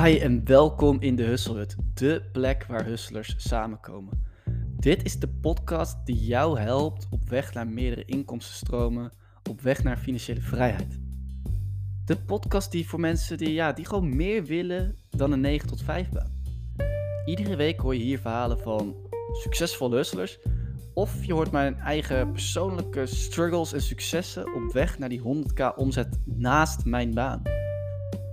Hi en welkom in de Husselhut, de plek waar hustlers samenkomen. Dit is de podcast die jou helpt op weg naar meerdere inkomstenstromen, op weg naar financiële vrijheid. De podcast die voor mensen die, ja, die gewoon meer willen dan een 9 tot 5 baan. Iedere week hoor je hier verhalen van succesvolle hustlers of je hoort mijn eigen persoonlijke struggles en successen op weg naar die 100k omzet naast mijn baan.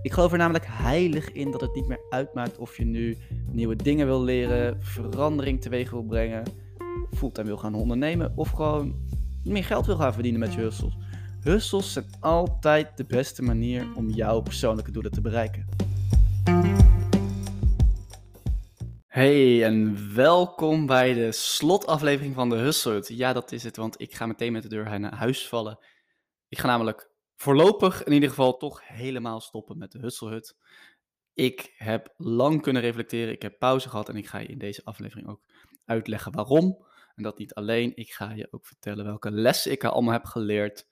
Ik geloof er namelijk heilig in dat het niet meer uitmaakt of je nu nieuwe dingen wil leren, verandering teweeg wil brengen, fulltime wil gaan ondernemen of gewoon meer geld wil gaan verdienen met je hustles. Hustles zijn altijd de beste manier om jouw persoonlijke doelen te bereiken. Hey en welkom bij de slotaflevering van de Hustle. Ja, dat is het, want ik ga meteen met de deur naar huis vallen. Ik ga namelijk voorlopig in ieder geval toch helemaal stoppen met de Husselhut. Ik heb lang kunnen reflecteren, ik heb pauze gehad en ik ga je in deze aflevering ook uitleggen waarom. En dat niet alleen, ik ga je ook vertellen welke lessen ik er allemaal heb geleerd.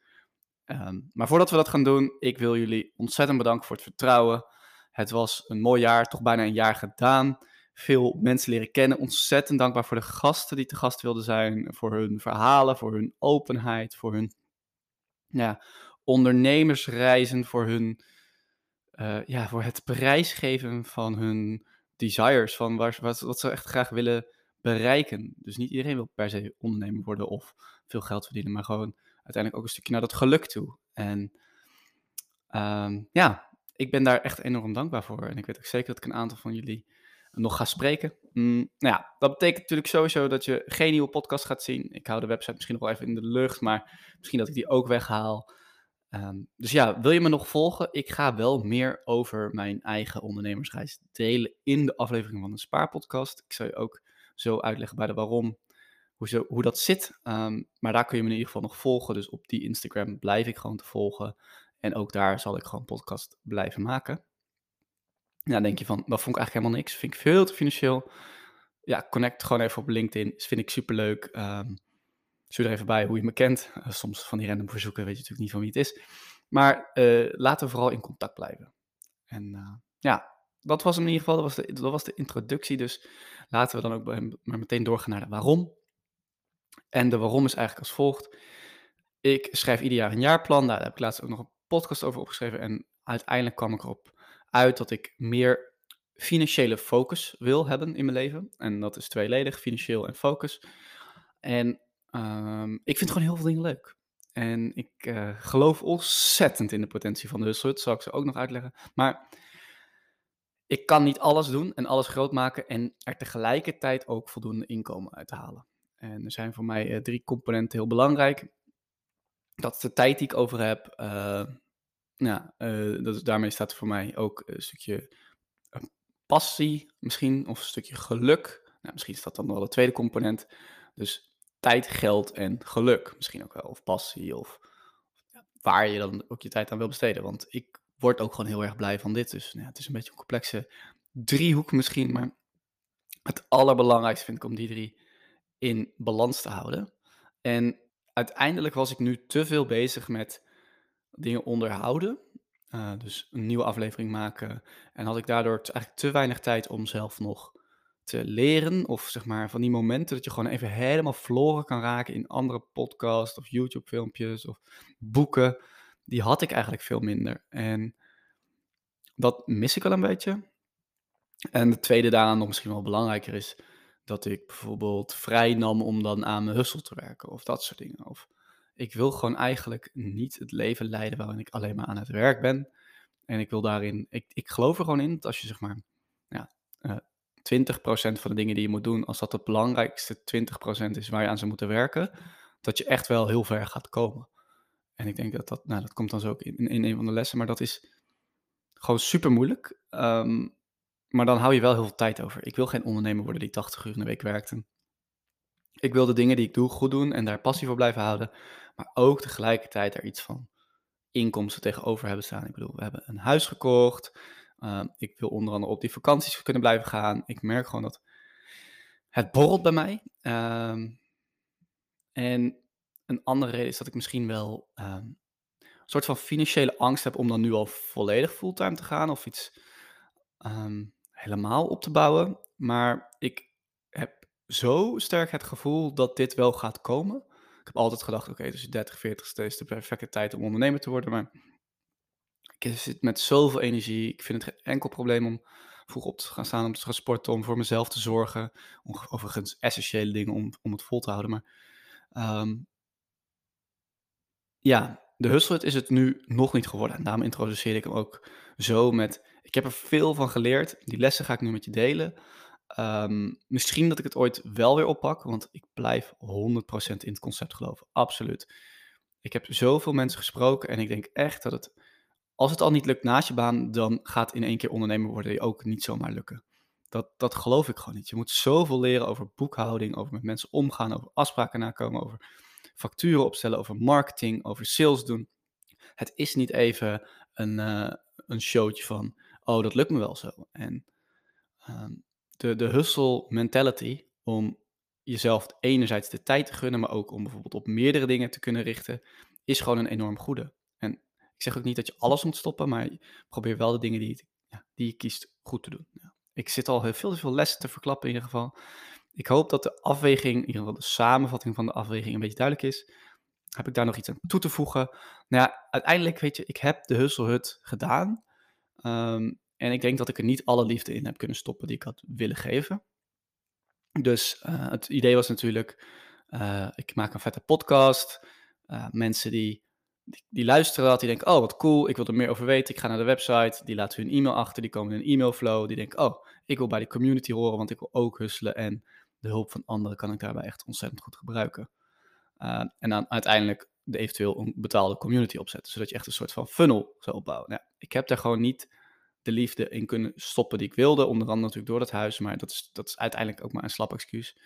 Ehm, maar voordat we dat gaan doen, ik wil jullie ontzettend bedanken voor het vertrouwen. Het was een mooi jaar, toch bijna een jaar gedaan. Veel mensen leren kennen. Ontzettend dankbaar voor de gasten die te gast wilden zijn. Voor hun verhalen, voor hun openheid, voor hun ja, ondernemersreizen voor hun, uh, ja, voor het prijsgeven van hun desires, van waar, wat, wat ze echt graag willen bereiken. Dus niet iedereen wil per se ondernemer worden of veel geld verdienen, maar gewoon uiteindelijk ook een stukje naar dat geluk toe. En um, ja, ik ben daar echt enorm dankbaar voor. En ik weet ook zeker dat ik een aantal van jullie nog ga spreken. Mm, nou ja, dat betekent natuurlijk sowieso dat je geen nieuwe podcast gaat zien. Ik hou de website misschien nog wel even in de lucht, maar misschien dat ik die ook weghaal. Ehm, dus ja, wil je me nog volgen? Ik ga wel meer over mijn eigen ondernemersreis delen in de aflevering van de Spaarpodcast. Ik zal je ook zo uitleggen bij de waarom, hoe, zo, hoe dat zit. Ehm, maar daar kun je me in ieder geval nog volgen. Dus op die Instagram blijf ik gewoon te volgen. En ook daar zal ik gewoon podcast blijven maken. Ja, denk je van, dat vond ik eigenlijk helemaal niks. Vind ik veel te financieel. Ja, connect gewoon even op LinkedIn. Dat vind ik superleuk. Um, Stuur er even bij hoe je me kent. Eh, soms van die random verzoeken weet je natuurlijk niet van wie het is. Maar uh, laten we vooral in contact blijven. En uh, ja, dat was in ieder geval. Dat was, de, dat was de introductie. Dus laten we dan ook maar meteen doorgaan naar de waarom. En de waarom is eigenlijk als volgt. Ik schrijf ieder jaar een jaarplan. Daar heb ik laatst ook nog een podcast over opgeschreven. En uiteindelijk kwam ik erop uit dat ik meer financiële focus wil hebben in mijn leven. En dat is tweeledig, financieel en focus. En Um, ik vind gewoon heel veel dingen leuk. En ik uh, geloof ontzettend in de potentie van de. Dat zal ik ze ook nog uitleggen. Maar ik kan niet alles doen en alles groot maken en er tegelijkertijd ook voldoende inkomen uit halen. En er zijn voor mij uh, drie componenten heel belangrijk. Dat is de tijd die ik over heb. Ja, dat, daarmee staat voor mij ook een stukje passie misschien, of een stukje geluk. Nou, misschien is dat dan wel de tweede component. Dus tijd, geld en geluk misschien ook wel. Of passie of waar je dan ook je tijd aan wil besteden. Want ik word ook gewoon heel erg blij van dit. Dus nou ja, het is een beetje een complexe driehoek misschien. Maar het allerbelangrijkste vind ik om die drie in balans te houden. En uiteindelijk was ik nu te veel bezig met dingen onderhouden. Uh, dus een nieuwe aflevering maken. En had ik daardoor eigenlijk te weinig tijd om zelf nog te leren. Of zeg maar van die momenten dat je gewoon even helemaal verloren kan raken in andere podcasts of YouTube filmpjes of boeken. Die had ik eigenlijk veel minder. En dat mis ik wel een beetje. En de tweede daaraan nog misschien wel belangrijker is dat ik bijvoorbeeld vrij nam om dan aan mijn hustle te werken of dat soort dingen. Of ik wil gewoon eigenlijk niet het leven leiden waarin ik alleen maar aan het werk ben. En ik wil daarin, ik, ik geloof er gewoon in dat als je zeg maar ja, uh, 20% van de dingen die je moet doen, als dat het belangrijkste 20% is waar je aan zou moeten werken, dat je echt wel heel ver gaat komen. En ik denk dat dat, nou dat komt dan zo ook in, in een van de lessen, maar dat is gewoon super moeilijk. Um, maar dan hou je wel heel veel tijd over. Ik wil geen ondernemer worden die 80 uur in de week werkt. Ik wil de dingen die ik doe goed doen en daar passie voor blijven houden, maar ook tegelijkertijd er iets van inkomsten tegenover hebben staan. Ik bedoel, we hebben een huis gekocht, Ehm, ik wil onder andere op die vakanties kunnen blijven gaan. Ik merk gewoon dat het borrelt bij mij. Ehm, en een andere reden is dat ik misschien wel ehm, een soort van financiële angst heb om dan nu al volledig fulltime te gaan of iets helemaal op te bouwen. Maar ik heb zo sterk het gevoel dat dit wel gaat komen. Ik heb altijd gedacht, oké, dus 30, 40 is de perfecte tijd om ondernemer te worden. Maar ik zit met zoveel energie. Ik vind het geen enkel probleem om vroeg op te gaan staan, om te gaan sporten, om voor mezelf te zorgen. Overigens essentiële dingen om, om het vol te houden. Maar ehm, ja, de hustle is het nu nog niet geworden. En daarom introduceer ik hem ook zo met... Ik heb er veel van geleerd. Die lessen ga ik nu met je delen. Ehm, misschien dat ik het ooit wel weer oppak, want ik blijf 100% in het concept geloven. Absoluut. Ik heb zoveel mensen gesproken en ik denk echt dat het, als het al niet lukt naast je baan, dan gaat in één keer ondernemer worden je ook niet zomaar lukken. Dat, dat geloof ik gewoon niet. Je moet zoveel leren over boekhouding, over met mensen omgaan, over afspraken nakomen, over facturen opstellen, over marketing, over sales doen. Het is niet even een, uh, een showtje van, oh, dat lukt me wel zo. En ehm, de, de hustle mentality om jezelf enerzijds de tijd te gunnen, maar ook om bijvoorbeeld op meerdere dingen te kunnen richten, is gewoon een enorm goede. Ik zeg ook niet dat je alles moet stoppen, maar probeer wel de dingen die ja, die je kiest goed te doen. Ja. Ik zit al heel veel veel lessen te verklappen in ieder geval. Ik hoop dat de afweging, in ieder geval de samenvatting van de afweging een beetje duidelijk is. Heb ik daar nog iets aan toe te voegen? Nou ja, uiteindelijk weet je, ik heb de Husselhut gedaan. Ehm, en ik denk dat ik er niet alle liefde in heb kunnen stoppen die ik had willen geven. Dus uh, het idee was natuurlijk, uh, ik maak een vette podcast. Uh, mensen die, die, luisteren dat, die denken, oh wat cool, ik wil er meer over weten. Ik ga naar de website, die laten hun e-mail achter, die komen in een e-mailflow. Die denken, oh, ik wil bij de community horen, want ik wil ook husselen. En de hulp van anderen kan ik daarbij echt ontzettend goed gebruiken. Uh, en dan uiteindelijk de eventueel een betaalde community opzetten, zodat je echt een soort van funnel zou opbouwen. Nou, ik heb daar gewoon niet de liefde in kunnen stoppen die ik wilde, onder andere natuurlijk door dat huis, maar dat is, dat is uiteindelijk ook maar een slap excuus.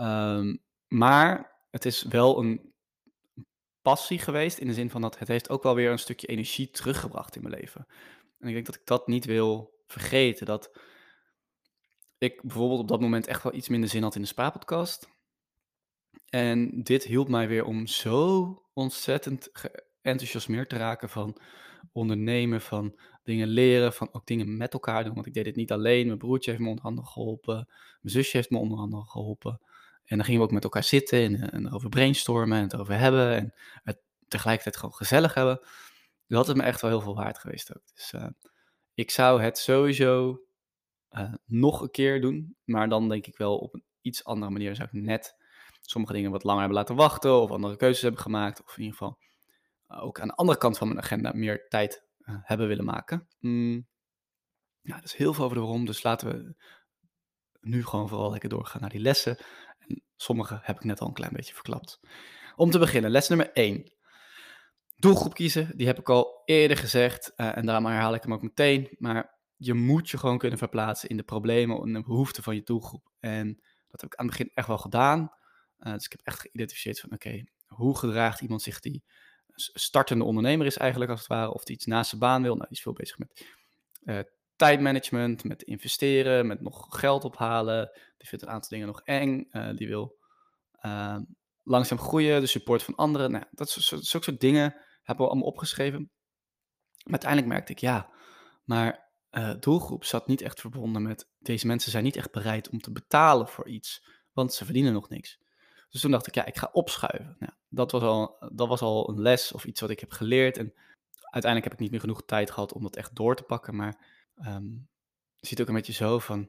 Um, maar het is wel een passie geweest in de zin van dat het heeft ook wel weer een stukje energie teruggebracht in mijn leven. En ik denk dat ik dat niet wil vergeten, dat ik bijvoorbeeld op dat moment echt wel iets minder zin had in de Spa-podcast. En dit hielp mij weer om zo ontzettend enthousiasmeerd te raken van ondernemen, van dingen leren, van ook dingen met elkaar doen. Want ik deed dit niet alleen. Mijn broertje heeft me onder andere geholpen. Mijn zusje heeft me onder andere geholpen. En dan gingen we ook met elkaar zitten en, en erover brainstormen en het erover hebben. En het tegelijkertijd gewoon gezellig hebben. Dat had me echt wel heel veel waard geweest ook. Dus uh, ik zou het sowieso uh, nog een keer doen. Maar dan denk ik wel op een iets andere manier. zou ik net sommige dingen wat langer hebben laten wachten. Of andere keuzes hebben gemaakt. Of in ieder geval ook aan de andere kant van mijn agenda meer tijd hebben willen maken. Mm. Ja, dat is heel veel over de waarom. Dus laten we nu gewoon vooral lekker doorgaan naar die lessen. Sommige heb ik net al een klein beetje verklapt. Om te beginnen, les nummer 1. Doelgroep kiezen, die heb ik al eerder gezegd. en daarom herhaal ik hem ook meteen. Maar je moet je gewoon kunnen verplaatsen in de problemen en de behoeften van je doelgroep. En dat heb ik aan het begin echt wel gedaan. Uh, dus ik heb echt geïdentificeerd van, oké, hoe gedraagt iemand zich die startende ondernemer is eigenlijk als het ware, of die iets naast zijn baan wil. Nou, die is veel bezig met uh, tijdmanagement, met investeren, met nog geld ophalen. Die vindt een aantal dingen nog eng. Uh, die wil langzaam groeien, de support van anderen. Nou, dat soort, soort dingen hebben we allemaal opgeschreven. Maar uiteindelijk merkte ik, ja, maar uh, doelgroep zat niet echt verbonden met deze mensen zijn niet echt bereid om te betalen voor iets, want ze verdienen nog niks. Dus toen dacht ik, ja, ik ga opschuiven. Nou, dat, was al, dat was al een les of iets wat ik heb geleerd. En uiteindelijk heb ik niet meer genoeg tijd gehad om dat echt door te pakken. Maar um, je ziet ook een beetje zo van,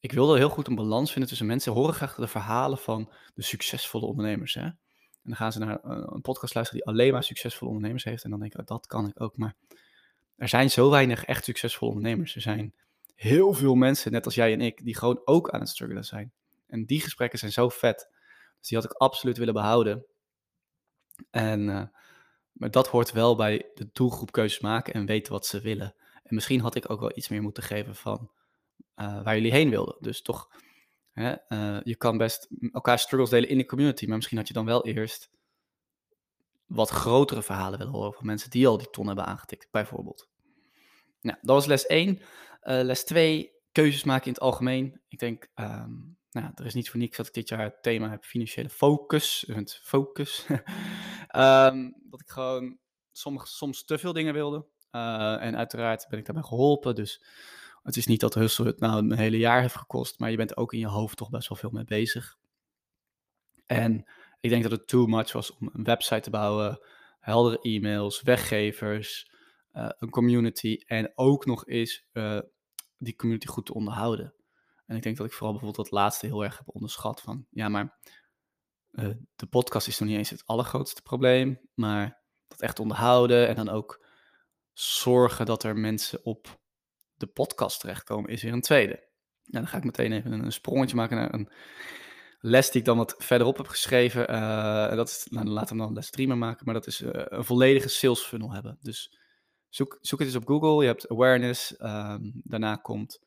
ik wilde heel goed een balans vinden tussen mensen horen graag de verhalen van de succesvolle ondernemers. Hè? En dan gaan ze naar een podcast luisteren die alleen maar succesvolle ondernemers heeft. En dan denk ik, oh, dat kan ik ook. Maar er zijn zo weinig echt succesvolle ondernemers. Er zijn heel veel mensen, net als jij en ik, die gewoon ook aan het struggelen zijn. En die gesprekken zijn zo vet. Dus die had ik absoluut willen behouden. En, uh, maar dat hoort wel bij de doelgroep keuzes maken en weten wat ze willen. En misschien had ik ook wel iets meer moeten geven van uh, waar jullie heen wilden. Dus toch, hè, uh, je kan best elkaar struggles delen in de community, maar misschien had je dan wel eerst wat grotere verhalen willen horen van mensen die al die ton hebben aangetikt, bijvoorbeeld. Nou, dat was les 1. Uh, eh, les 2, keuzes maken in het algemeen. Ik denk, um, nou, er is niet voor niets dat ik dit jaar het thema heb financiële focus. Het focus. um, dat ik gewoon soms, soms te veel dingen wilde. En uiteraard ben ik daarbij geholpen. Dus Het is niet dat Hustle het nou een hele jaar heeft gekost, maar je bent ook in je hoofd toch best wel veel mee bezig. En ik denk dat het too much was om een website te bouwen, heldere e-mails, weggevers, uh, een community en ook nog eens uh, die community goed te onderhouden. En ik denk dat ik vooral bijvoorbeeld dat laatste heel erg heb onderschat van, ja, maar uh, de podcast is nog niet eens het allergrootste probleem, maar dat echt onderhouden en dan ook zorgen dat er mensen op de podcast terechtkomen is weer een tweede. Nou, dan ga ik meteen even een sprongetje maken naar een les die ik dan wat verderop heb geschreven. Uh, dat is, nou, laten we dan les 3 maar maken, maar dat is uh, een volledige sales funnel hebben. Dus zoek, zoek het eens op Google. Je hebt awareness, um, daarna komt,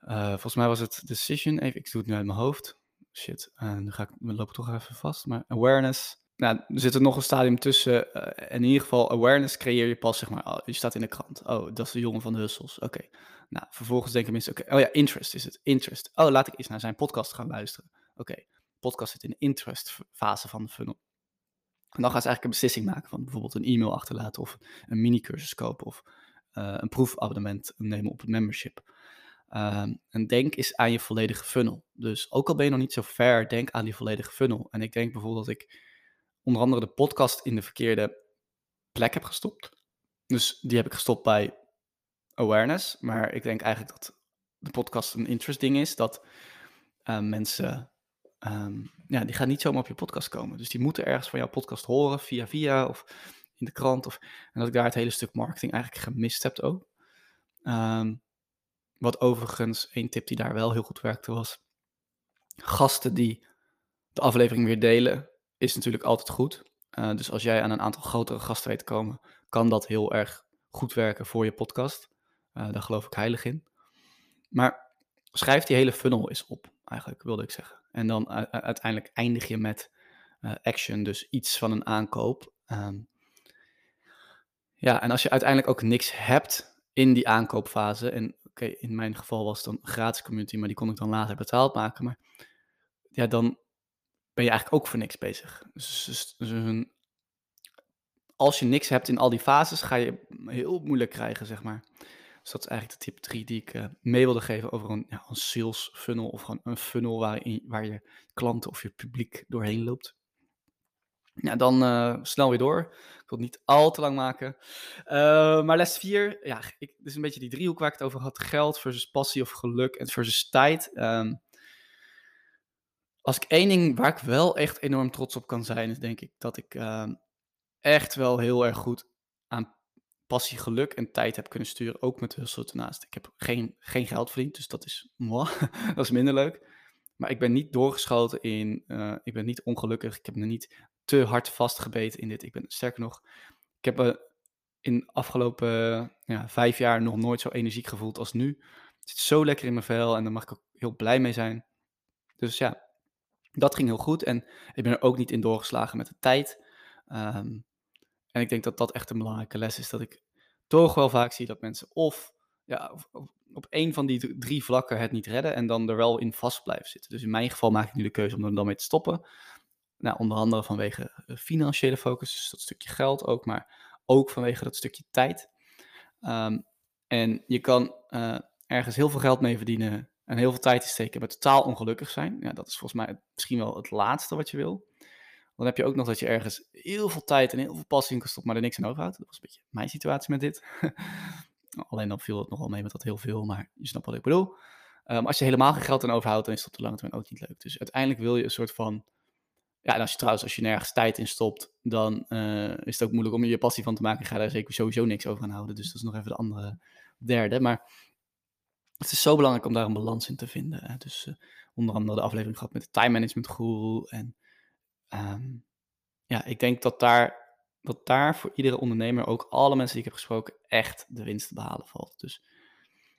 uh, volgens mij was het decision, even, ik doe het nu uit mijn hoofd. Shit, nu ga ik, lopen toch even vast, maar awareness. Nou, er zit er nog een stadium tussen. in ieder geval, awareness creëer je pas, zeg maar, oh, je staat in de krant. Oh, dat is de jongen van de Hussels. Oké. Nou, vervolgens denken mensen, oké, oh ja, interest is het, interest. Oh, laat ik eens naar zijn podcast gaan luisteren. Oké, podcast zit in de interest fase van de funnel. En dan gaan ze eigenlijk een beslissing maken van bijvoorbeeld een e-mail achterlaten of een mini-cursus kopen of uh, een proefabonnement nemen op een membership. Um, en denk eens aan je volledige funnel. Dus ook al ben je nog niet zo ver, denk aan die volledige funnel. En ik denk bijvoorbeeld dat ik onder andere de podcast in de verkeerde plek heb gestopt. Dus die heb ik gestopt bij awareness. Maar ik denk eigenlijk dat de podcast een interest ding is. Dat uh, mensen, um, ja, die gaan niet zomaar op je podcast komen. Dus die moeten ergens van jouw podcast horen, via via of in de krant. Of, en dat ik daar het hele stuk marketing eigenlijk gemist heb ook. Um, wat overigens, één tip die daar wel heel goed werkte was, gasten die de aflevering weer delen, is natuurlijk altijd goed. Uh, dus als jij aan een aantal grotere gasten weet te komen, kan dat heel erg goed werken voor je podcast. Uh, daar geloof ik heilig in. Maar schrijf die hele funnel eens op, eigenlijk wilde ik zeggen. En dan uiteindelijk eindig je met uh, action, dus iets van een aankoop. Um, ja, en als je uiteindelijk ook niks hebt in die aankoopfase, en oké, in mijn geval was het dan gratis community, maar die kon ik dan later betaald maken, maar ja, dan ben je eigenlijk ook voor niks bezig. Dus, dus, dus als je niks hebt in al die fases, ga je heel moeilijk krijgen, zeg maar. Dus dat is eigenlijk de tip 3 die ik uh, mee wilde geven over een, ja, een sales funnel of gewoon een funnel waar je klanten of je publiek doorheen loopt. Ja, dan uh, snel weer door. Ik wil het niet al te lang maken. Uh, maar les 4, ja, ik, dit is een beetje die driehoek waar ik het over had. Geld versus passie of geluk en versus tijd. Um, als ik één ding waar ik wel echt enorm trots op kan zijn, is denk ik dat ik uh, echt wel heel erg goed aan passie, geluk en tijd heb kunnen sturen, ook met Hustle ernaast. Ik heb geen, geen geld verdiend, dus dat is moi, dat is minder leuk. Maar ik ben niet doorgeschoten in, uh, ik ben niet ongelukkig, ik heb me niet te hard vastgebeten in dit. Ik ben, sterker nog, ik heb me in de afgelopen ja, vijf jaar nog nooit zo energiek gevoeld als nu. Het zit zo lekker in mijn vel en daar mag ik ook heel blij mee zijn. Dus ja, dat ging heel goed en ik ben er ook niet in doorgeslagen met de tijd. Um, en ik denk dat dat echt een belangrijke les is. Dat ik toch wel vaak zie dat mensen of ja, op, één van die drie vlakken het niet redden en dan er wel in vast blijven zitten. Dus in mijn geval maak ik nu de keuze om er dan mee te stoppen. Nou, onder andere vanwege financiële focus, dus dat stukje geld ook, maar ook vanwege dat stukje tijd. Um, en je kan uh, ergens heel veel geld mee verdienen en heel veel tijd in steken, maar totaal ongelukkig zijn. Ja, dat is volgens mij misschien wel het laatste wat je wil. Dan heb je ook nog dat je ergens heel veel tijd en heel veel passie in kan stoppen, maar er niks aan overhoudt. Dat was een beetje mijn situatie met dit. Alleen dan viel het nogal mee met dat heel veel, maar je snapt wat ik bedoel. Um, als je helemaal geen geld aan overhoudt, dan is dat op de lange termijn ook niet leuk. Dus uiteindelijk wil je een soort van... Ja, en als je trouwens, als je nergens tijd in stopt, dan uh, is het ook moeilijk om je passie van te maken. Ik ga daar zeker sowieso niks over aan houden. Dus dat is nog even de andere derde. Maar het is zo belangrijk om daar een balans in te vinden. Hè? Dus uh, onder andere de aflevering gehad met de time management guru en Um, ja, ik denk dat daar, dat daar voor iedere ondernemer, ook alle mensen die ik heb gesproken, echt de winst te behalen valt. Dus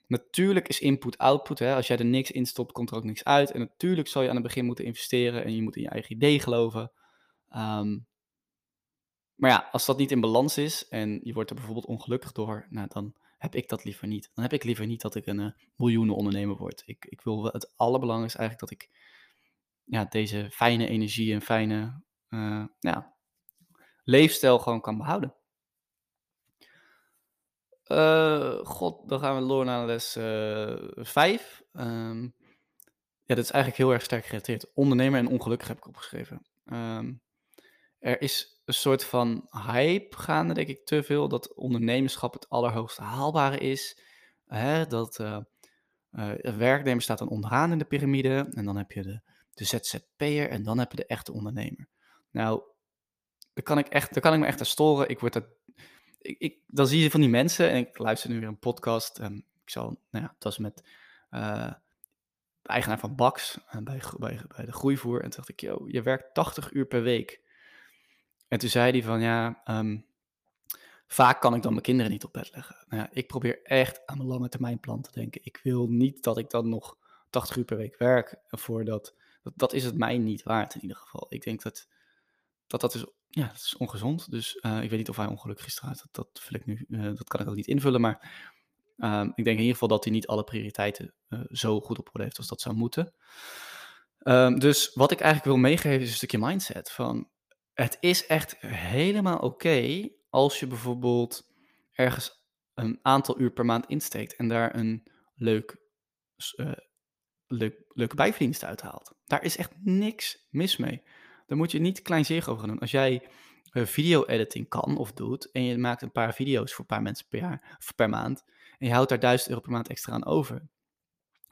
natuurlijk is input-output. Als jij er niks in stopt, komt er ook niks uit. En natuurlijk zal je aan het begin moeten investeren en je moet in je eigen idee geloven. Um, maar ja, als dat niet in balans is en je wordt er bijvoorbeeld ongelukkig door, nou, dan heb ik dat liever niet. Dan heb ik liever niet dat ik een uh, miljoenen ondernemer word. Ik, ik wil het allerbelangrijkste eigenlijk dat ik ja, deze fijne energie en fijne ja, leefstijl gewoon kan behouden. Uh, god, dan gaan we door naar les 5. Uh, um, ja, dat is eigenlijk heel erg sterk gerelateerd. Ondernemer en ongelukkig heb ik opgeschreven. Um, er is een soort van hype gaande, denk ik, te veel. Dat ondernemerschap het allerhoogste haalbare is. Hè, dat uh, werknemer staat dan onderaan in de piramide. En dan heb je de, de ZZP'er en dan heb je de echte ondernemer. Nou, daar kan ik, echt, daar kan ik me echt aan storen. Ik word dat, ik, ik, dan zie je van die mensen, en ik luister nu weer een podcast. En ik zal, nou ja, het was met uh, de eigenaar van Bax bij, bij, bij de groeivoer. En toen dacht ik, joh, je werkt 80 uur per week. En toen zei hij van, ja, um, vaak kan ik dan mijn kinderen niet op bed leggen. Nou ja, ik probeer echt aan mijn lange termijn plan te denken. Ik wil niet dat ik dan nog 80 uur per week werk. Voordat, dat, dat is het mij niet waard in ieder geval. Ik denk dat dat, dat is, ja, dat is ongezond. Dus uh, ik weet niet of hij ongelukkig is trouwens. Dat, dat, vul ik nu, uh, dat kan ik ook niet invullen. Maar um, ik denk in ieder geval dat hij niet alle prioriteiten uh, zo goed op orde heeft als dat zou moeten. Um, dus wat ik eigenlijk wil meegeven is een stukje mindset. Van, het is echt helemaal oké als je bijvoorbeeld ergens een aantal uur per maand insteekt en daar een leuk, uh, leuk, leuke bijverdienst uithaalt. Daar is echt niks mis mee. Daar moet je niet kleinzerig over gaan doen. Als jij uh, video-editing kan of doet en je maakt een paar video's voor een paar mensen per, jaar, of per maand en je houdt daar 1000 euro per maand extra aan over,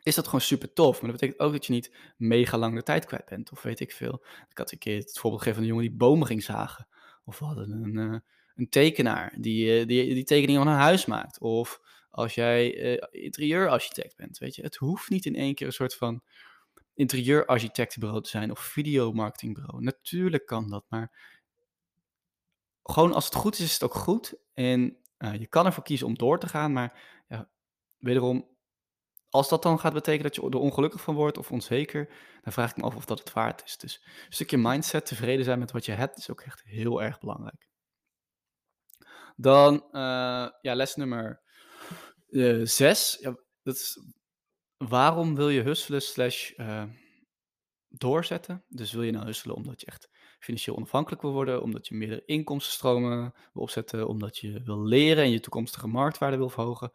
is dat gewoon super tof. Maar dat betekent ook dat je niet mega lang de tijd kwijt bent. Of weet ik veel. Ik had een keer het voorbeeld gegeven van een jongen die bomen ging zagen. Of we hadden een, uh, een tekenaar die, uh, die die tekeningen van een huis maakt. Of als jij uh, interieurarchitect bent, weet je. Het hoeft niet in één keer een soort van interieurarchitectenbureau te zijn of videomarketingbureau. Natuurlijk kan dat, maar gewoon als het goed is, is het ook goed. En je kan ervoor kiezen om door te gaan, maar wederom, als dat dan gaat betekenen dat je er ongelukkig van wordt of onzeker, dan vraag ik me af of dat het waard is. Dus een stukje mindset, tevreden zijn met wat je hebt, is ook echt heel erg belangrijk. Dan, uh, ja, les nummer uh, zes. Ja, dat is, waarom wil je hustelen slash uh, doorzetten? Dus wil je nou hustelen omdat je echt financieel onafhankelijk wil worden, omdat je meerdere inkomstenstromen wil opzetten, omdat je wil leren en je toekomstige marktwaarde wil verhogen.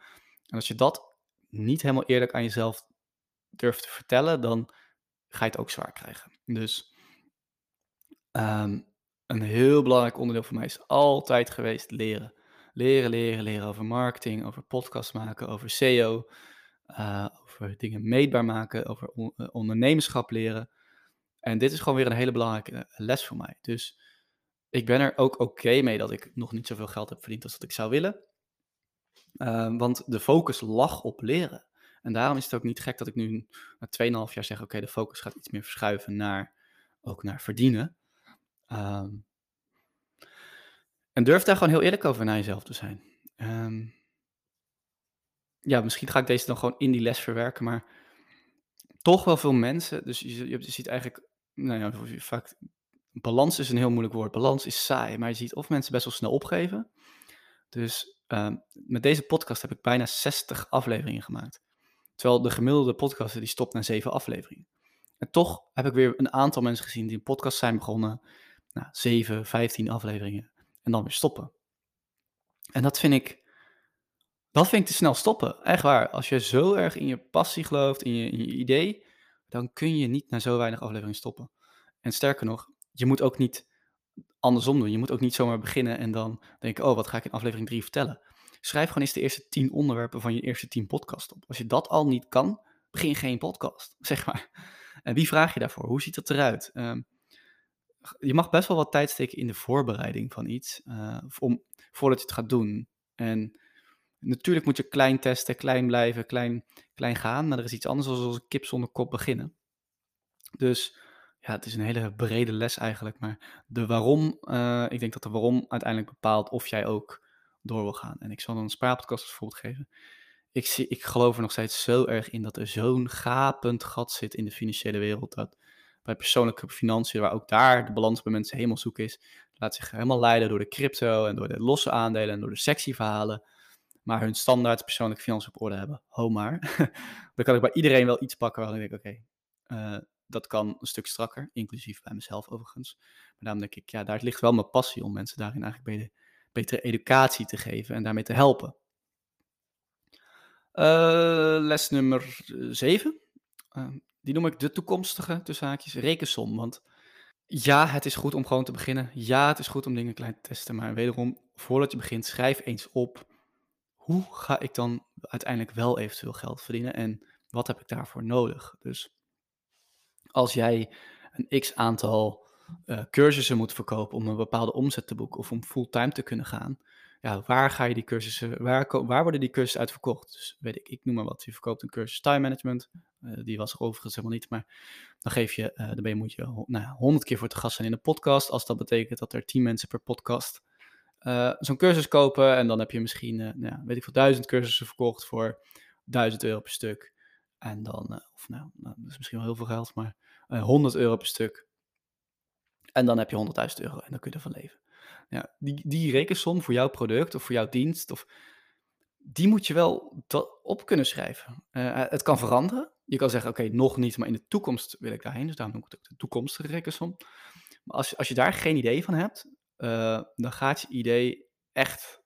En als je dat niet helemaal eerlijk aan jezelf durft te vertellen, dan ga je het ook zwaar krijgen. Dus um, een heel belangrijk onderdeel voor mij is altijd geweest leren. Leren, leren, leren over marketing, over podcast maken, over SEO, uh, over dingen meetbaar maken, over uh, ondernemerschap leren. En dit is gewoon weer een hele belangrijke uh, les voor mij. Dus ik ben er ook oké mee dat ik nog niet zoveel geld heb verdiend als dat ik zou willen. Uh, want de focus lag op leren. En daarom is het ook niet gek dat ik nu na 2,5 jaar zeg: oké, de focus gaat iets meer verschuiven naar ook naar verdienen. Um, en durf daar gewoon heel eerlijk over naar jezelf te zijn. Um, ja, misschien ga ik deze dan gewoon in die les verwerken, maar toch wel veel mensen. Dus je, je ziet eigenlijk, nou ja, vaak. Balans is een heel moeilijk woord. Balans is saai, maar je ziet of mensen best wel snel opgeven. Dus um, met deze podcast heb ik bijna 60 afleveringen gemaakt. Terwijl de gemiddelde podcaster die stopt na 7 afleveringen. En toch heb ik weer een aantal mensen gezien die een podcast zijn begonnen. Nou, 7, 15 afleveringen. En dan weer stoppen. En dat vind ik. Dat vind ik te snel stoppen. Echt waar. Als je zo erg in je passie gelooft, in je, in je idee, dan kun je niet na zo weinig afleveringen stoppen. En sterker nog, je moet ook niet andersom doen. Je moet ook niet zomaar beginnen en dan denken, oh, wat ga ik in aflevering 3 vertellen? Schrijf gewoon eens de eerste 10 onderwerpen van je eerste 10 podcast op. Als je dat al niet kan, begin geen podcast, zeg maar. En wie vraag je daarvoor? Hoe ziet dat eruit? Um, je mag best wel wat tijd steken in de voorbereiding van iets, uh, om, voordat je het gaat doen. En natuurlijk moet je klein testen, klein blijven, klein, klein gaan, maar er is iets anders dan als een kip zonder kop beginnen. Dus ja, het is een hele brede les eigenlijk, maar de waarom, uh, ik denk dat de waarom uiteindelijk bepaalt of jij ook door wil gaan. En ik zal dan een spraakpodcast als voorbeeld geven. Ik, zie, ik geloof er nog steeds zo erg in dat er zo'n gapend gat zit in de financiële wereld, dat bij persoonlijke financiën, waar ook daar de balans bij mensen helemaal zoek is, laat zich helemaal leiden door de crypto en door de losse aandelen en door de sexy verhalen. Maar hun standaard persoonlijke financiën op orde hebben. Ho maar. dan kan ik bij iedereen wel iets pakken waar ik denk, oké, uh, dat kan een stuk strakker, inclusief bij mezelf overigens. Maar daarom denk ik, ja, daar ligt wel mijn passie om mensen daarin eigenlijk beter, betere educatie te geven en daarmee te helpen. Uh, les nummer 7. Uh, die noem ik de toekomstige, tussen haakjes, rekensom. Want ja, het is goed om gewoon te beginnen. Ja, het is goed om dingen klein te testen. Maar wederom, voordat je begint, schrijf eens op. Hoe ga ik dan uiteindelijk wel eventueel geld verdienen? En wat heb ik daarvoor nodig? Dus als jij een x aantal uh, cursussen moet verkopen om een bepaalde omzet te boeken of om fulltime te kunnen gaan, ja, waar ga je die cursussen, waar, waar worden die cursussen uit verkocht? Dus weet ik, ik noem maar wat, je verkoopt een cursus time management, uh, die was er overigens helemaal niet, maar dan geef je, uh, dan ben je, moet je nou, 100 keer voor te gast zijn in een podcast, als dat betekent dat er 10 mensen per podcast zo'n cursus kopen en dan heb je misschien, nou weet ik veel, duizend cursussen verkocht voor 1000 euro per stuk. En dan, of nou, nou, dat is misschien wel heel veel geld, maar 100 euro per stuk. En dan heb je 100.000 euro en dan kun je ervan leven. Ja, die, die rekensom voor jouw product of voor jouw dienst, of, die moet je wel op kunnen schrijven. Uh, het kan veranderen. Je kan zeggen, oké, nog niet, maar in de toekomst wil ik daarheen. Dus daarom noem ik het ook de toekomstige rekensom. Maar als, als je daar geen idee van hebt, dan gaat je idee echt,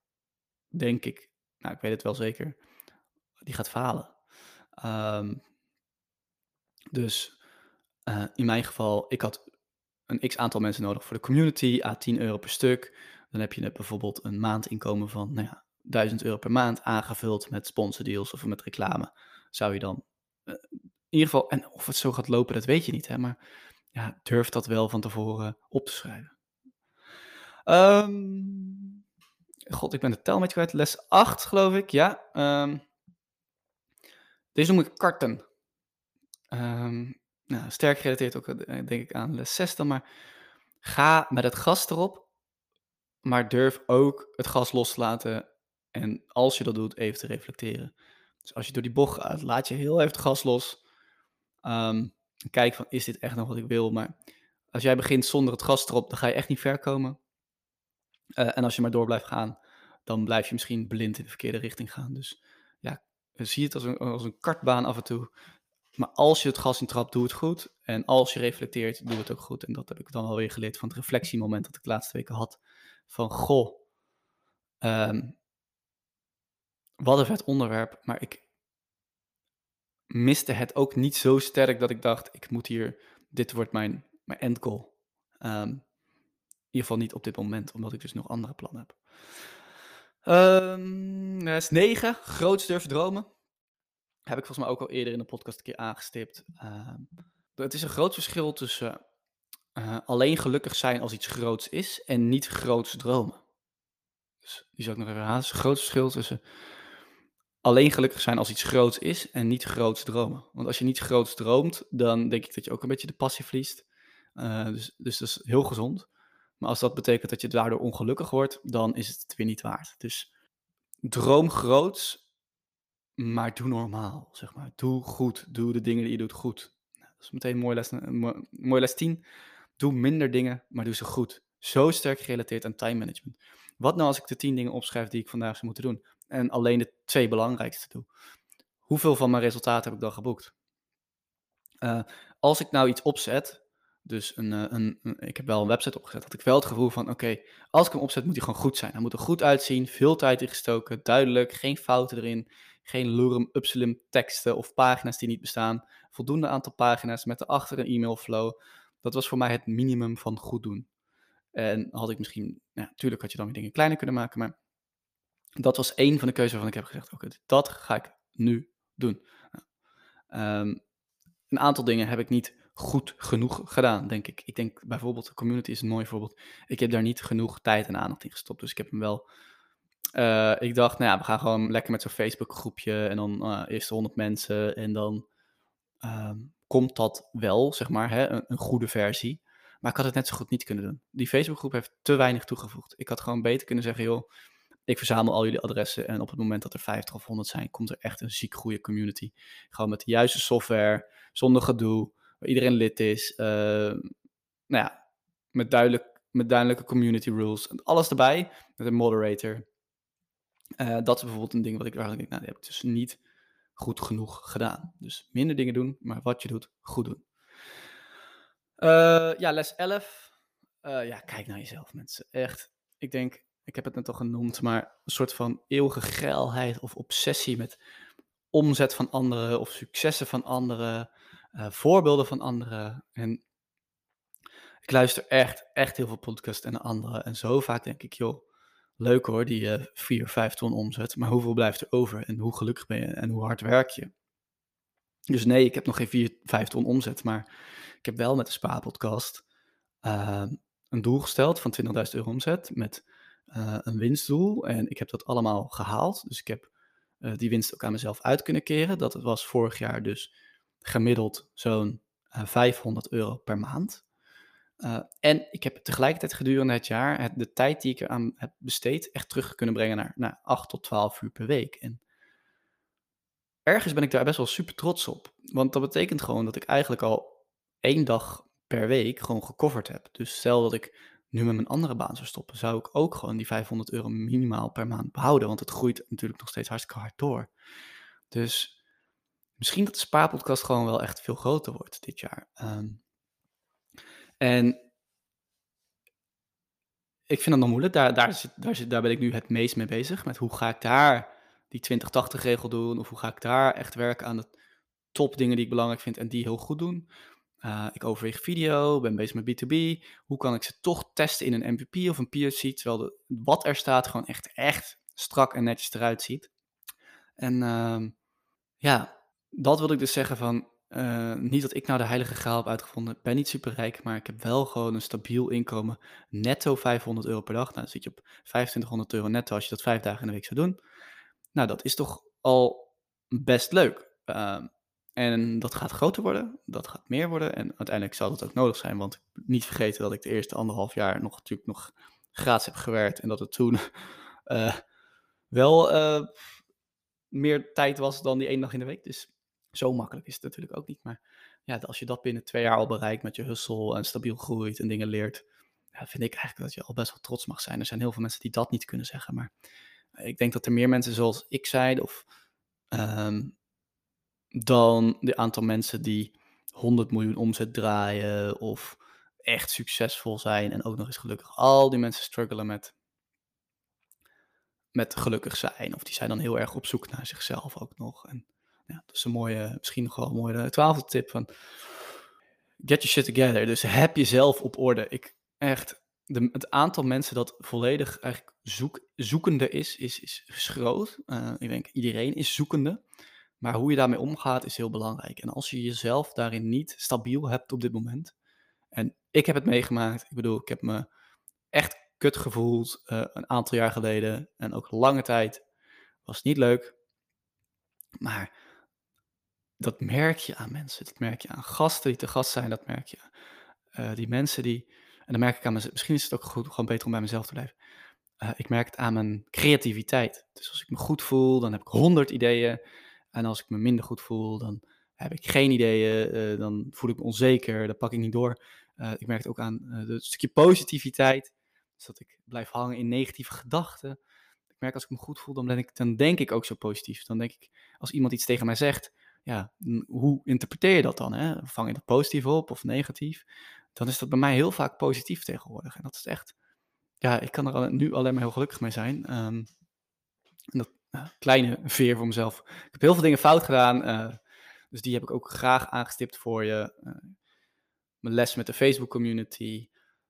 denk ik, nou ik weet het wel zeker, die gaat falen. Um, dus uh, in mijn geval, ik had een x aantal mensen nodig voor de community, a 10 euro per stuk. Dan heb je net bijvoorbeeld een maandinkomen van nou ja, 1000 euro per maand aangevuld met sponsordeals of met reclame. Zou je dan uh, in ieder geval, en of het zo gaat lopen, dat weet je niet, hè, maar ja, durf dat wel van tevoren op te schrijven. Um, God, ik ben de tel met kwijt. Les 8, geloof ik, ja. Um, deze noem ik karten. Nou, sterk gerelateerd ook, eh, denk ik, aan les 6 dan, maar ga met het gas erop, maar durf ook het gas los te laten en als je dat doet, even te reflecteren. Dus als je door die bocht gaat, laat je heel even het gas los. Um, kijk van, is dit echt nog wat ik wil? Maar als jij begint zonder het gas erop, dan ga je echt niet ver komen. Uh, en als je maar door blijft gaan, dan blijf je misschien blind in de verkeerde richting gaan. Dus zie het als een, als een kartbaan af en toe. Maar als je het gas in trapt, doe het goed. En als je reflecteert, doe het ook goed. En dat heb ik dan alweer geleerd van het reflectiemoment dat ik de laatste weken had. Van, goh, um, wat een vet onderwerp, maar ik miste het ook niet zo sterk dat ik dacht, ik moet hier, dit wordt mijn, mijn end goal. Um, in ieder geval niet op dit moment, omdat ik dus nog andere plannen heb. Um, is 9, grootste durven dromen. Heb ik volgens mij ook al eerder in de podcast een keer aangestipt. Uh, het is een groot verschil tussen uh, alleen gelukkig zijn als iets groots is en niet groots dromen. Dus die zal ik nog even herhalen. Het is een groot verschil tussen alleen gelukkig zijn als iets groots is en niet groots dromen. Want als je niet groots droomt, dan denk ik dat je ook een beetje de passie verliest. Uh, dus, dus dat is heel gezond. Maar als dat betekent dat je daardoor ongelukkig wordt, dan is het het weer niet waard. Dus droom groots maar doe normaal, zeg maar. Doe goed. Doe de dingen die je doet goed. Nou, dat is meteen een mooie les, mooie les 10. Doe minder dingen, maar doe ze goed. Zo sterk gerelateerd aan time management. Wat nou als ik de 10 dingen opschrijf die ik vandaag zou moeten doen? En alleen de twee belangrijkste doe. Hoeveel van mijn resultaten heb ik dan geboekt? Uh, als ik nou iets opzet, dus een, eh, een, een, ik heb wel een website opgezet, had ik wel het gevoel van, oké, als ik hem opzet, moet hij gewoon goed zijn. Hij moet er goed uitzien, veel tijd in gestoken, duidelijk, geen fouten erin, geen lurm, upslim teksten of pagina's die niet bestaan. Voldoende aantal pagina's met erachter een e-mailflow. Dat was voor mij het minimum van goed doen. En had ik misschien, ja, natuurlijk had je dan weer dingen kleiner kunnen maken, maar dat was één van de keuzes waarvan ik heb gezegd, oké, dat ga ik nu doen. Um, een aantal dingen heb ik niet goed genoeg gedaan, denk ik. Ik denk bijvoorbeeld, de community is een mooi voorbeeld. Ik heb daar niet genoeg tijd en aandacht in gestopt, dus ik heb hem wel uh, ik dacht, nou ja, we gaan gewoon lekker met zo'n Facebook groepje en dan uh, eerst 100 mensen en dan uh, komt dat wel, zeg maar, hè, een, een, goede versie. Maar ik had het net zo goed niet kunnen doen. Die Facebookgroep heeft te weinig toegevoegd. Ik had gewoon beter kunnen zeggen, joh, ik verzamel al jullie adressen en op het moment dat er 50 of 100 zijn, komt er echt een ziek goede community. Gewoon met de juiste software, zonder gedoe, waar iedereen lid is. Uh, nou ja, met, duidelijk, met duidelijke community rules. Alles erbij, met een moderator. Uh, dat is bijvoorbeeld een ding wat ik eigenlijk denk, nou, dat heb ik dus niet goed genoeg gedaan. Dus minder dingen doen, maar wat je doet, goed doen. Uh, ja, les 11. Uh, ja, kijk naar jezelf, mensen. Echt, ik denk, ik heb het net al genoemd, maar een soort van eeuwige geilheid of obsessie met omzet van anderen of successen van anderen, uh, voorbeelden van anderen. En ik luister echt, echt heel veel podcasts en anderen. En zo vaak denk ik, joh, leuk hoor, die uh, 4, 5 ton omzet. Maar hoeveel blijft er over? En hoe gelukkig ben je? En hoe hard werk je? Dus nee, ik heb nog geen 4, 5 ton omzet. Maar ik heb wel met de Spa-podcast uh, een doel gesteld van 20.000 euro omzet. Met uh, een winstdoel. En ik heb dat allemaal gehaald. Dus ik heb uh, die winst ook aan mezelf uit kunnen keren. Dat was vorig jaar dus gemiddeld zo'n 500 euro per maand. Uh, en ik heb tegelijkertijd gedurende het jaar het, de tijd die ik eraan heb besteed echt terug kunnen brengen naar, naar 8 tot 12 uur per week. En ergens ben ik daar best wel super trots op. Want dat betekent gewoon dat ik eigenlijk al één dag per week gewoon gecoverd heb. Dus stel dat ik nu met mijn andere baan zou stoppen, zou ik ook gewoon die 500 euro minimaal per maand behouden. Want het groeit natuurlijk nog steeds hartstikke hard door. Dus misschien dat de spaarpodcast gewoon wel echt veel groter wordt dit jaar. Um, en ik vind dat nog moeilijk. Daar, daar, zit, daar, zit, ben ik nu het meest mee bezig. Met hoe ga ik daar die 20-80 regel doen? Of hoe ga ik daar echt werken aan de top dingen die ik belangrijk vind en die heel goed doen? Uh, ik overweeg video, ben bezig met B2B. Hoe kan ik ze toch testen in een MVP of een POC, terwijl de, wat er staat gewoon echt, echt strak en netjes eruit ziet. En uh, ja, dat wil ik dus zeggen van, uh, niet dat ik nou de heilige graal heb uitgevonden. Ik ben niet super rijk, maar ik heb wel gewoon een stabiel inkomen. Netto 500 euro per dag. Nou, dan zit je op 2500 euro netto als je dat vijf dagen in de week zou doen. Nou, dat is toch al best leuk. Uh, en dat gaat groter worden, dat gaat meer worden. En uiteindelijk zal dat ook nodig zijn, want niet vergeten dat ik de eerste anderhalf jaar nog natuurlijk nog gratis heb gewerkt. En dat het toen uh, wel uh, meer tijd was dan die één dag in de week. Dus zo makkelijk is het natuurlijk ook niet. Maar ja, als je dat binnen twee jaar al bereikt met je hustle en stabiel groeit en dingen leert, ja, vind ik eigenlijk dat je al best wel trots mag zijn. Er zijn heel veel mensen die dat niet kunnen zeggen. Maar ik denk dat er meer mensen zoals ik zijn, of um, dan de aantal mensen die 100 miljoen omzet draaien of echt succesvol zijn en ook nog eens gelukkig. Al die mensen struggelen met, met gelukkig zijn. Of die zijn dan heel erg op zoek naar zichzelf ook nog. En ja, dat is een mooie, misschien nog wel een mooie twaalfde tip van get your shit together. Dus heb jezelf op orde. Ik echt, de, het aantal mensen dat volledig eigenlijk zoek, zoekende is, is, is, groot. Uh, ik denk, iedereen is zoekende. Maar hoe je daarmee omgaat is heel belangrijk. En als je jezelf daarin niet stabiel hebt op dit moment. En ik heb het meegemaakt. Ik bedoel, ik heb me echt kut gevoeld uh, een aantal jaar geleden. En ook lange tijd. Was niet leuk. Maar dat merk je aan mensen. Dat merk je aan gasten die te gast zijn. Dat merk je. Uh, die mensen die. En dan merk ik aan mezelf. Misschien is het ook goed, gewoon beter om bij mezelf te blijven. Uh, ik merk het aan mijn creativiteit. Dus als ik me goed voel, dan heb ik honderd ideeën. En als ik me minder goed voel, dan heb ik geen ideeën. Uh, dan voel ik me onzeker. Dan pak ik niet door. ik merk het ook aan het stukje positiviteit. Dus dat ik blijf hangen in negatieve gedachten. Ik merk als ik me goed voel, dan, ben ik, dan denk ik ook zo positief. Dan denk ik, als iemand iets tegen mij zegt, ja, hoe interpreteer je dat dan? Hè? Vang je dat positief op of negatief? Dan is dat bij mij heel vaak positief tegenwoordig. En dat is echt, ja, ik kan er nu alleen maar heel gelukkig mee zijn. Um, dat kleine veer voor mezelf. Ik heb heel veel dingen fout gedaan. Uh, dus die heb ik ook graag aangestipt voor je. Uh, mijn les met de Facebook community.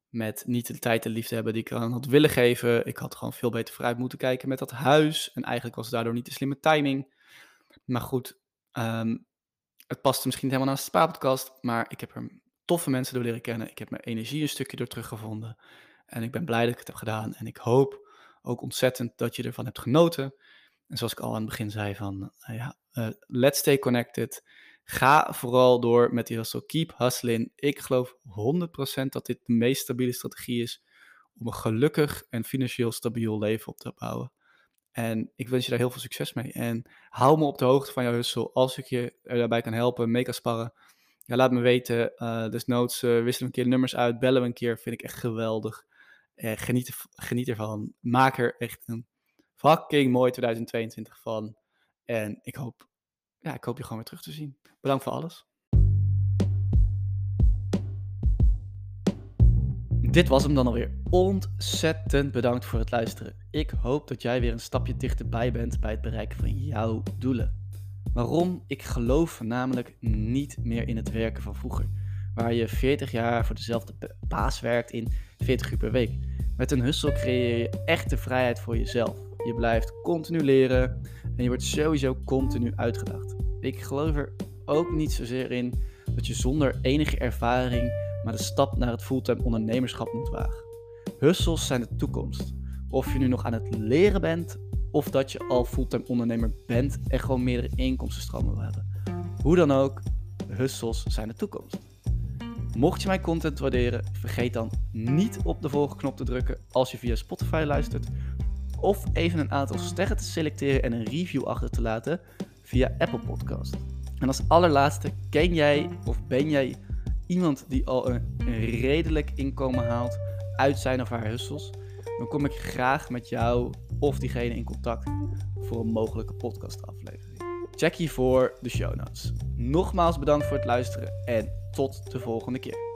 Met niet de tijd en liefde hebben die ik aan had willen geven. Ik had gewoon veel beter vooruit moeten kijken met dat huis. En eigenlijk was het daardoor niet de slimme timing. Maar goed, Um, het past misschien niet helemaal naast de Spa-podcast, maar ik heb er toffe mensen door leren kennen. Ik heb mijn energie een stukje door teruggevonden. En ik ben blij dat ik het heb gedaan. En ik hoop ook ontzettend dat je ervan hebt genoten. En zoals ik al aan het begin zei van, uh, ja, uh, let's stay connected. Ga vooral door met die hustle. Keep hustling. Ik geloof 100% dat dit de meest stabiele strategie is om een gelukkig en financieel stabiel leven op te bouwen. En ik wens je daar heel veel succes mee. En hou me op de hoogte van jouw hustle. Als ik je er daarbij kan helpen, mee kan sparren. Ja, laat me weten. Uh, desnoods uh, wisselen een keer nummers uit. Bellen we een keer. Vind ik echt geweldig. Uh, geniet, geniet ervan. Maak er echt een fucking mooi 2022 van. En ik hoop, ja, ik hoop je gewoon weer terug te zien. Bedankt voor alles. Dit was hem dan alweer. Ontzettend bedankt voor het luisteren. Ik hoop dat jij weer een stapje dichterbij bent bij het bereiken van jouw doelen. Waarom? Ik geloof namelijk niet meer in het werken van vroeger. Waar je 40 jaar voor dezelfde baas werkt in 40 uur per week. Met een hustle creëer je echte vrijheid voor jezelf. Je blijft continu leren en je wordt sowieso continu uitgedaagd. Ik geloof er ook niet zozeer in dat je zonder enige ervaring maar de stap naar het fulltime ondernemerschap moet wagen. Hustles zijn de toekomst. Of je nu nog aan het leren bent of dat je al fulltime ondernemer bent en gewoon meerdere inkomstenstromen wil hebben. Hoe dan ook, hustles zijn de toekomst. Mocht je mijn content waarderen, vergeet dan niet op de volgende knop te drukken als je via Spotify luistert. Of even een aantal sterren te selecteren en een review achter te laten via Apple Podcast. En als allerlaatste, ken jij of ben jij iemand die al een redelijk inkomen haalt uit zijn of haar hustles? Dan kom ik graag met jou of diegene in contact voor een mogelijke podcastaflevering. Check hiervoor de show notes. Nogmaals bedankt voor het luisteren en tot de volgende keer.